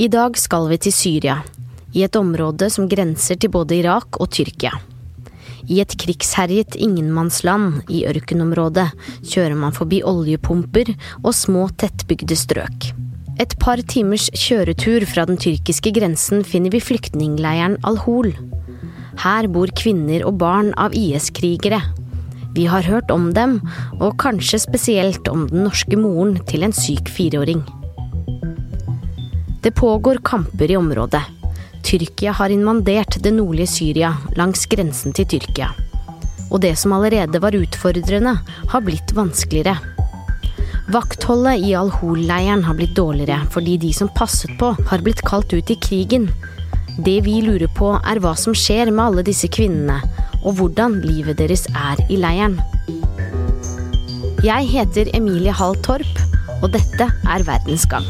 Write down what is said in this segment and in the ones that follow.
I dag skal vi til Syria, i et område som grenser til både Irak og Tyrkia. I et krigsherjet ingenmannsland i ørkenområdet kjører man forbi oljepumper og små tettbygde strøk. Et par timers kjøretur fra den tyrkiske grensen finner vi flyktningleiren Al-Hol. Her bor kvinner og barn av IS-krigere. Vi har hørt om dem, og kanskje spesielt om den norske moren til en syk fireåring. Det pågår kamper i området. Tyrkia har invandert det nordlige Syria langs grensen til Tyrkia. Og det som allerede var utfordrende, har blitt vanskeligere. Vaktholdet i Al-Hol-leiren har blitt dårligere fordi de som passet på, har blitt kalt ut i krigen. Det vi lurer på, er hva som skjer med alle disse kvinnene, og hvordan livet deres er i leiren. Jeg heter Emilie Hall Torp, og dette er Verdensgang.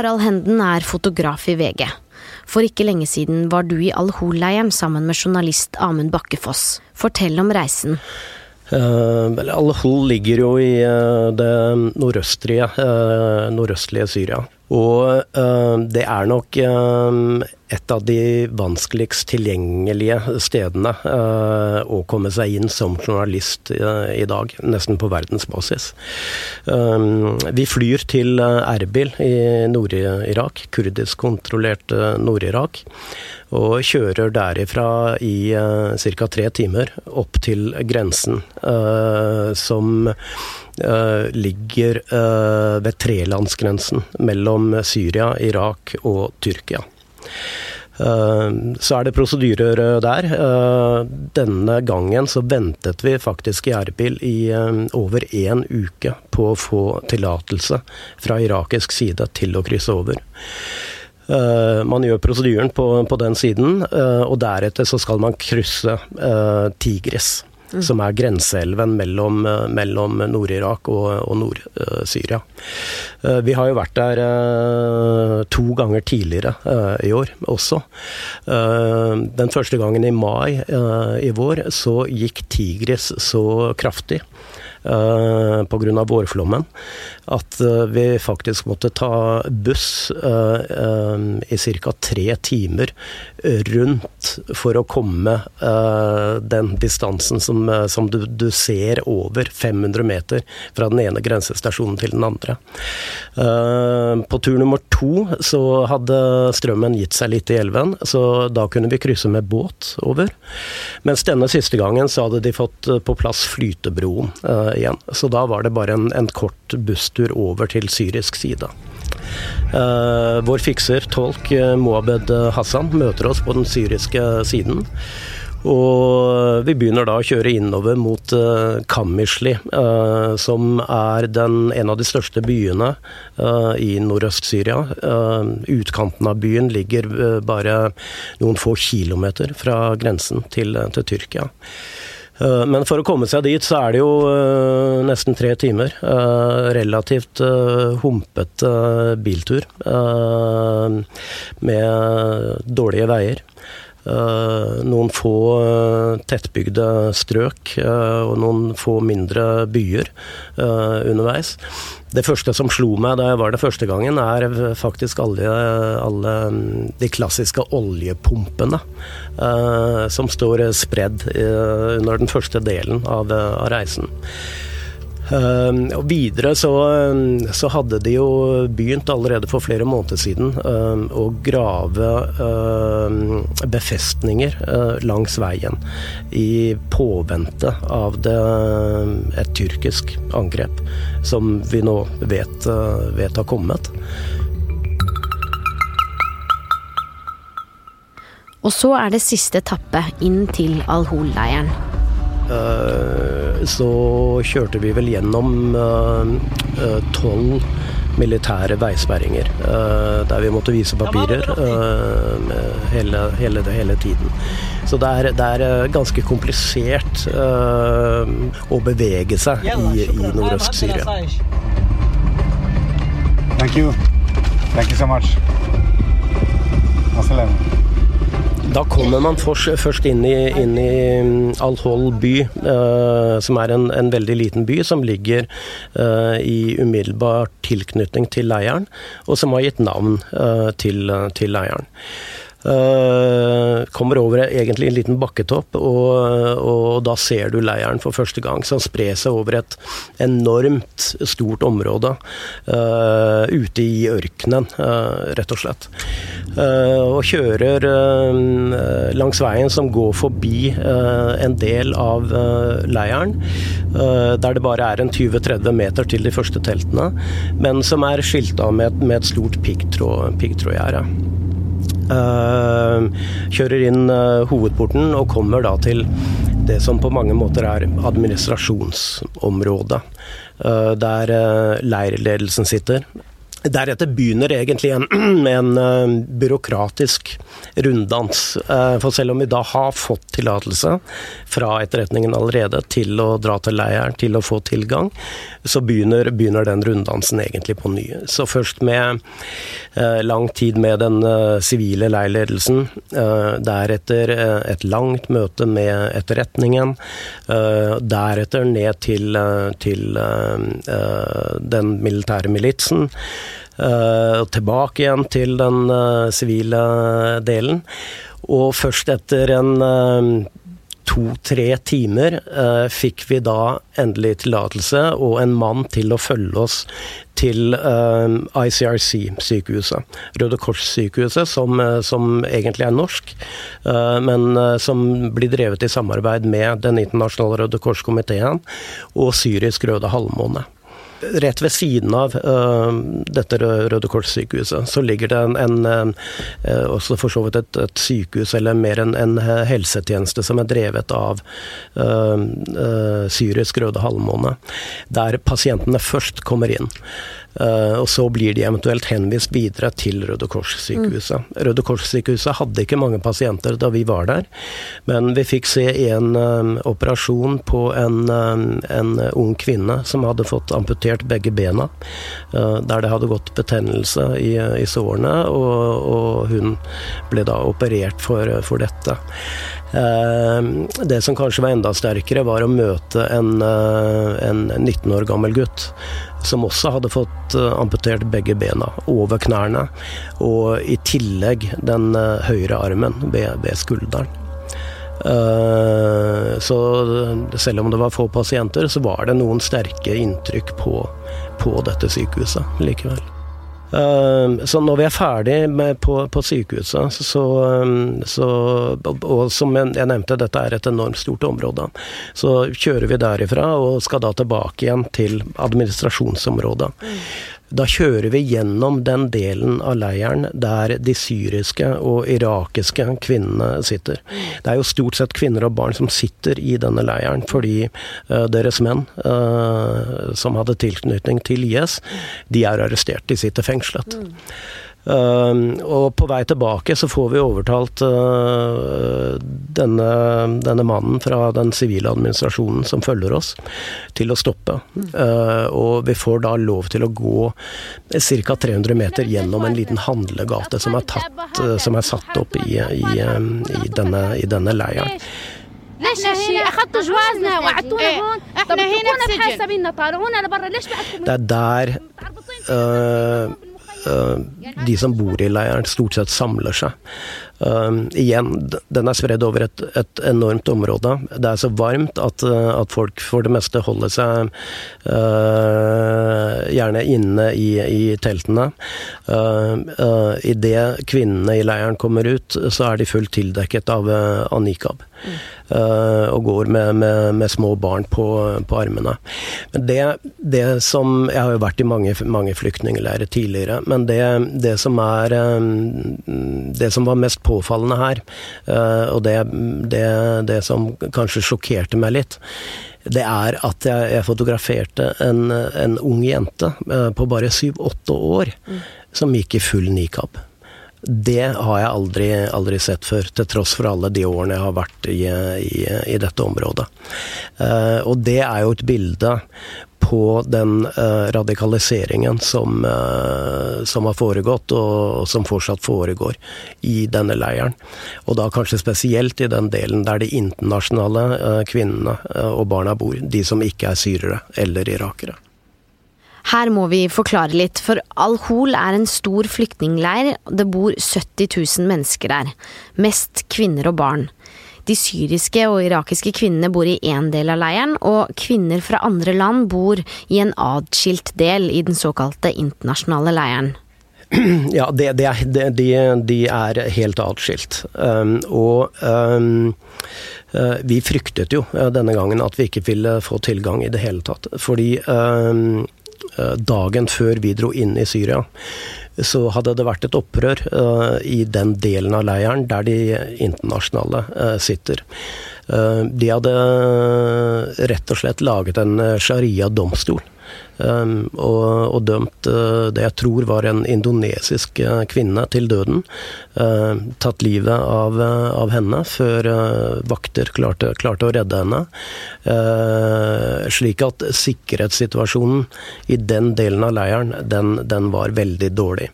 Harald Henden er fotograf i VG. For ikke lenge siden var du i Al-Hol-leiren sammen med journalist Amund Bakkefoss. Fortell om reisen. Uh, Al-Hol ligger jo i uh, det nordøstlige, uh, nordøstlige Syria. Og det er nok et av de vanskeligst tilgjengelige stedene å komme seg inn som journalist i dag, nesten på verdensbasis. vi flyr til Erbil i Nord-Irak, kurdisk-kontrollert Nord-Irak og kjører derifra i ca. tre timer opp til grensen, som ligger uh, ved trelandsgrensen mellom Syria, Irak og Tyrkia. Så er det prosedyrer der. Denne gangen så ventet vi faktisk i Erbil i over én uke på å få tillatelse fra irakisk side til å krysse over. Man gjør prosedyren på, på den siden, og deretter så skal man krysse Tigris. Mm. Som er grenseelven mellom, mellom Nord-Irak og, og Nord-Syria. vi har jo vært der to ganger tidligere i år også. den første gangen i mai i vår så gikk Tigris så kraftig uh, pga. vårflommen at uh, vi faktisk måtte ta buss uh, i ca. tre timer rundt for å komme den distansen som, som du, du, ser over 500 meter fra den ene grensestasjonen til den andre. på tur nummer to så hadde strømmen gitt seg litt i elven, så da kunne vi krysse med båt over. Mens denne siste gangen så hadde de fått på plass flytebroen igjen. Så da var det bare en, en kort busstur over til syrisk side. Uh, vår fikser, tolk uh, Moabed Hassan, møter oss på den syriske siden. Og vi begynner da å kjøre innover mot uh, Kamishli, uh, som er den, en av de største byene uh, i Nordøst-Syria. utkanten av byen ligger bare noen få kilometer fra grensen til, til Tyrkia. Eh, men for å komme seg dit, så er det jo uh, nesten tre timer. Uh, relativt humpete biltur. med dårlige veier. Noen få tettbygde strøk og noen få mindre byer underveis. Det første som slo meg da jeg var det første gangen, er faktisk alle, alle de klassiske oljepumpene som står spredd under den første delen av, av reisen. Uh, og videre så, så, hadde de jo begynt allerede for flere måneder siden uh, å grave uh, befestninger langs veien i påvente av det, et tyrkisk angrep, som vi nå vet, vet har kommet. Og så er det siste etappe inn til Al-Hol-leiren. Eh, så kjørte vi vel gjennom eh, eh, tolv militære veisperringer. Der vi måtte vise papirer hele, hele, hele tiden. Så det er, det er, ganske komplisert å bevege seg i, i Nordøst-Syria. Thank you. Thank you so much. Hasta Da kommer man først inn i, inn i mm, Al-Hol by, eh, som er en, en, veldig liten by som ligger eh, i umiddelbar tilknytning til leiren, og som har gitt navn eh, til, til leiren. Uh, kommer over egentlig en liten bakketopp, og, og, da ser du leiren for første gang. Som sprer seg over et enormt stort område uh, ute i ørkenen, uh, rett og slett. og kjører langs veien som går forbi en del av leiren, der det bare er en 20-30 meter til de første teltene, men som er skilta med, med et stort piggtrådgjerde. Eh, kjører inn eh, hovedporten og kommer da til det som på mange måter er administrasjonsområdet. Eh, der leirledelsen sitter. Deretter begynner egentlig en, en uh, byråkratisk runddans. Uh, for selv om vi da har fått tillatelse fra etterretningen allerede til å dra til leiren, til å få tilgang, så begynner, begynner den runddansen egentlig på ny. Så først med uh, lang tid med den sivile leirledelsen, deretter et langt møte med etterretningen, deretter ned til, til den militære militsen. Uh, tilbake igjen til den uh, sivile delen. Og først etter en uh, to-tre timer fikk vi da endelig tillatelse og en mann til å følge oss til ICRC-sykehuset. Røde Kors-sykehuset, som, som, egentlig er norsk, men som blir drevet i samarbeid med Den internasjonale Røde Kors-komiteen og Syrisk Røde Halvmåne rett ved siden av uh, dette Røde Kors-sykehuset, så ligger det en, en uh, også for så vidt et, et, sykehus, eller mer en, en helsetjeneste, som er drevet av uh, Syrisk Røde Halvmåne, der pasientene først kommer inn. Uh, og så blir de eventuelt henvist videre til Røde Kors-sykehuset. Mm. Røde Kors-sykehuset hadde ikke mange pasienter da vi var der, men vi fikk se en um, operasjon på en, um, en, ung kvinne som hadde fått amputert begge bena. Uh, der det hadde gått betennelse i, i sårene, og, og, hun ble da operert for, for dette. Uh, det som kanskje var enda sterkere, var å møte en, en 19 år gammel gutt som også hadde fått eh, amputert begge bena over knærne, og i tillegg den eh, høyre armen ved, ved skulderen. Uh, så selv om det var få pasienter, så var det noen sterke inntrykk på, på dette sykehuset likevel. Ehm, så når vi er ferdig på, på, sykehuset, så, ehm, så, Og som jeg nevnte, dette er et enormt stort område. Så kjører vi derifra og skal da tilbake igjen til administrasjonsområdet. Mm. Da kjører vi gjennom den delen av leiren der de syriske og irakiske kvinnene sitter. Det er jo stort sett kvinner og barn som sitter i denne leiren fordi uh, deres menn, uh, som hadde tilknytning til IS, de er arrestert. De sitter fengslet. Mm. Uh, og på vei tilbake så får vi overtalt uh, denne, denne, mannen fra den sivile administrasjonen som følger oss, til å stoppe. Uh, og vi får da lov til å gå ca. 300 meter gjennom en liten handlegate som er, tatt, som er satt opp i, i, i, denne, i denne leiren. Det er der Eh, de som bor i leiren, stort sett samler seg. Uh, igjen, den er spredd over et, et, enormt område. Det er så varmt at, uh, at folk for det meste holder seg gjerne inne i, i teltene. Uh, Idet kvinnene i leiren kommer ut, så er de fullt tildekket av, av nikab. Mm. og går med, med, med, små barn på, på armene. Men det, det, som Jeg har jo vært i mange, mange flyktningleirer tidligere, men det, det som er Det som var mest påfallende her, uh, og det, det, det som kanskje sjokkerte meg litt, det er at jeg, jeg fotograferte en, en, ung jente uh, på bare syv-åtte år mm. som gikk i full nikab. Det har jeg aldri, aldri, sett før, til tross for alle de årene jeg har vært i, i, i dette området. Uh, og det er jo et bilde på den radikaliseringen som, som har foregått, og som fortsatt foregår i denne leiren. Og da kanskje spesielt i den delen der de internasjonale kvinnene og barna bor. De som ikke er syrere eller irakere. Her må vi forklare litt, for Al-Hol er en stor flyktningleir. Det bor 70 000 mennesker der. Mest kvinner og barn. De syriske og irakiske kvinnene bor i én del av leiren, og kvinner fra andre land bor i en atskilt del i den såkalte internasjonale leiren. Ja, det, det er, de, de, er helt atskilt. Um, og um, uh, vi fryktet jo uh, denne gangen at vi ikke ville få tilgang i det hele tatt. Fordi um, dagen før vi dro inn i Syria, så hadde det vært et opprør uh, i den delen av leiren der de internasjonale uh, sitter. De hadde rett og slett laget en sharia-domstol og, og, dømt uh, det jeg tror var en indonesisk uh, kvinne til døden. Uh, tatt livet av, av henne før vakter klarte, klarte, å redde henne. slik at sikkerhetssituasjonen i den delen av leiren, den, den var veldig dårlig.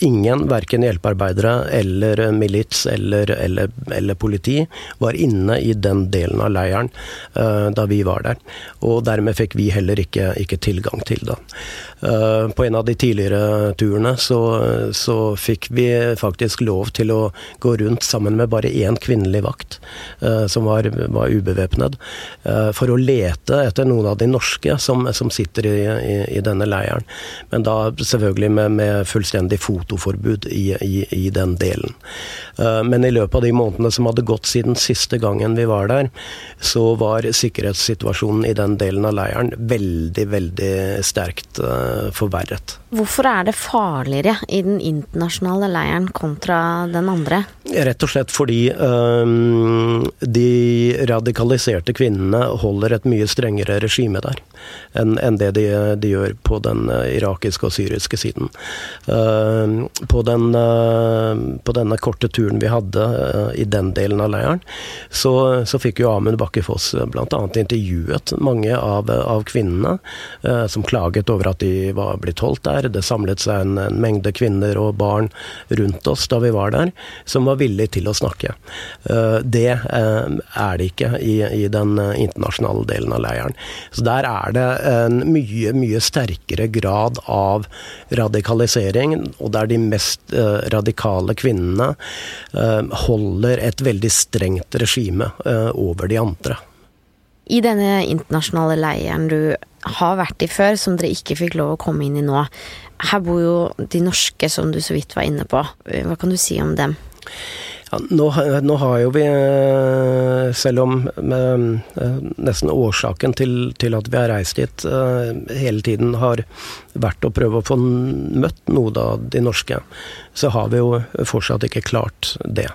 ingen, verken hjelpearbeidere eller milits eller, eller, eller, politi, var inne i den delen av leiren da vi var der. Og dermed fikk vi heller ikke, ikke tilgang til. Da. Eh, på en av de tidligere turene så, så, fikk vi faktisk lov til å gå rundt sammen med bare én kvinnelig vakt, eh, som var, var ubevæpnet, eh, for å lete etter noen av de norske som, som sitter i, i, i, denne leiren. Men da selvfølgelig med, med fullstendig fotoforbud i, i, den delen. Men i løpet av de månedene som hadde gått siden siste gangen vi var der, så var sikkerhetssituasjonen i den delen av leiren veldig, veldig sterkt uh, forverret. Hvorfor er det farligere i den internasjonale leiren kontra den andre? Rett og slett fordi um, de radikaliserte kvinnene holder et mye strengere regime der enn en det de, de, gjør på den uh, irakiske og syriske siden. Uh, på, den, uh, på, denne korte turen vi hadde i den delen av leiren, så, så fikk jo Amund Bakke Foss bl.a. intervjuet mange av, av kvinnene som klaget over at de var blitt holdt der. Det samlet seg en, en, mengde kvinner og barn rundt oss da vi var der, som var villige til å snakke. Uh, det uh, er det ikke i, i, den eh, internasjonale delen av leiren. Så der er det en mye, mye sterkere grad av radikalisering, og der de mest uh, radikale kvinnene holder et veldig strengt regime over de andre. I denne internasjonale leiren du har vært i før, som dere ikke fikk lov å komme inn i nå. Her bor jo de norske, som du så vidt var inne på. Hva kan du si om dem? Ja, nå, nå, har jo vi, eh, selv om eh, nesten årsaken til, til, at vi har reist dit eh, hele tiden har vært å prøve å få møtt noe av de norske, så har vi jo fortsatt ikke klart det.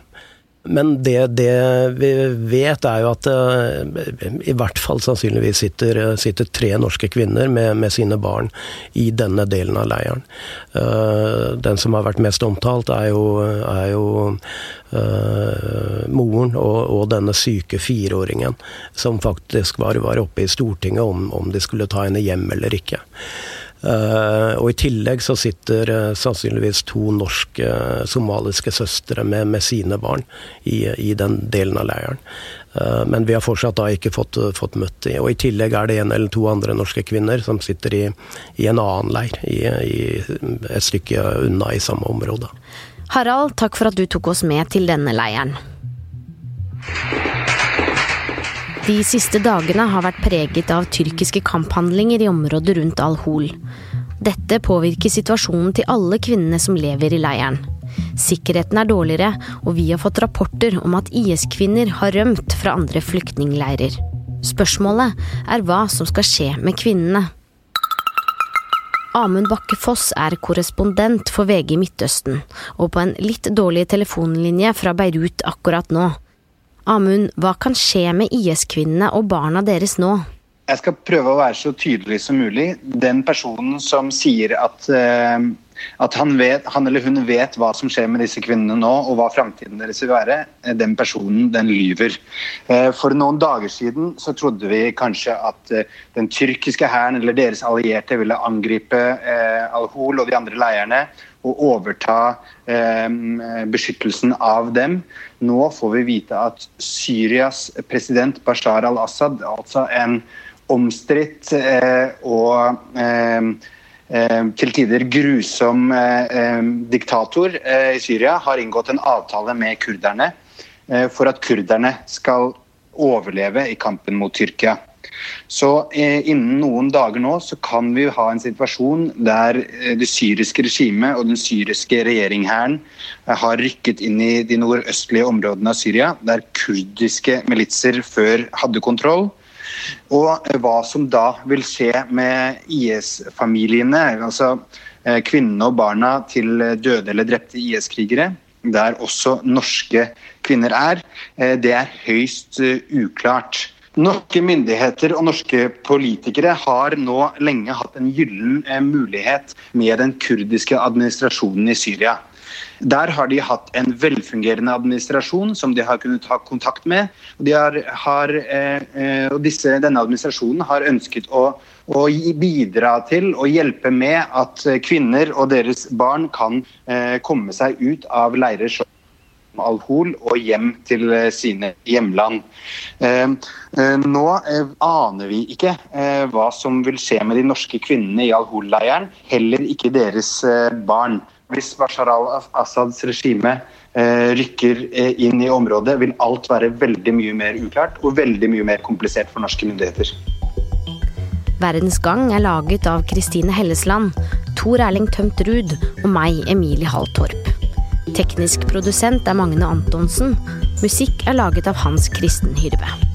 Men det, det, vi vet, er jo at uh, i hvert fall sannsynligvis sitter, sitter tre norske kvinner med, med, sine barn i denne delen av leiren. Uh, den som har vært mest omtalt, er jo, er jo uh, moren og, og, denne syke fireåringen, som faktisk var, var oppe i Stortinget om, om de skulle ta henne hjem eller ikke. Uh, og I tillegg så sitter uh, sannsynligvis to norske uh, somaliske søstre med, med sine barn i, i, den delen av leiren. men vi har fortsatt da ikke fått, fått møtt dem. Og I tillegg er det en eller to andre norske kvinner som sitter i, i en annen leir, i, et stykke unna i samme område. Harald, takk for at du tok oss med til denne leiren. De siste dagene har vært preget av tyrkiske kamphandlinger i området rundt Al-Hol. Dette påvirker situasjonen til alle kvinnene som lever i leiren. Sikkerheten er dårligere, og vi har fått rapporter om at IS-kvinner har rømt fra andre flyktningleirer. Spørsmålet er hva som skal skje med kvinnene. Amund Bakke Foss er korrespondent for VG Midtøsten, og på en litt dårlig telefonlinje fra Beirut akkurat nå. Amund, hva kan skje med IS-kvinnene og barna deres nå? Jeg skal prøve å være så tydelig som mulig. Den personen som sier at uh, at han, vet, han, eller hun vet hva som skjer med disse kvinnene nå, og hva framtiden deres vil være, eh, den personen, den lyver. Eh, for noen dager siden så trodde vi kanskje at eh, den tyrkiske hæren eller deres allierte ville angripe Al-Hol og de andre leirene og overta beskyttelsen av dem. Nå får vi vite at Syrias president Bashar al-Assad, altså en omstridt og Eh, til tider grusom eh, eh, diktator i Syria har inngått en avtale med kurderne for at kurderne skal overleve i kampen mot Tyrkia. Så innen noen dager nå så kan vi ha en situasjon der det syriske regimet og den syriske regjeringshæren har rykket inn i de nordøstlige områdene av Syria, der kurdiske militser før hadde kontroll. Og hva som da vil skje med IS-familiene, altså eh, kvinnene og barna til døde eller drepte IS-krigere, der også norske kvinner er, eh, det er høyst eh, uklart. Norske myndigheter og norske politikere har nå lenge hatt en gyllen mulighet med den kurdiske administrasjonen i Syria. Der har de hatt en velfungerende administrasjon som de har kunnet ha kontakt med. Eh, eh og disse, denne administrasjonen har ønsket å, å, bidra til og hjelpe med at kvinner og deres barn kan eh, komme seg ut av leirer som Al-Hol og hjem til eh, sine hjemland. Eh, eh, nå aner vi ikke hva som vil skje med de norske kvinnene i Al-Hol-leiren, heller ikke deres barn. Hvis Bashar al-Assads regime rykker inn i området, vil alt være veldig mye mer uklart og veldig mye mer komplisert for norske myndigheter. Verdens Gang er laget av Kristine Hellesland, Tor Erling Tømt Ruud og meg, Emilie Hall Torp. Teknisk produsent er Magne Antonsen. Musikk er laget av Hans Kristen Hyrve.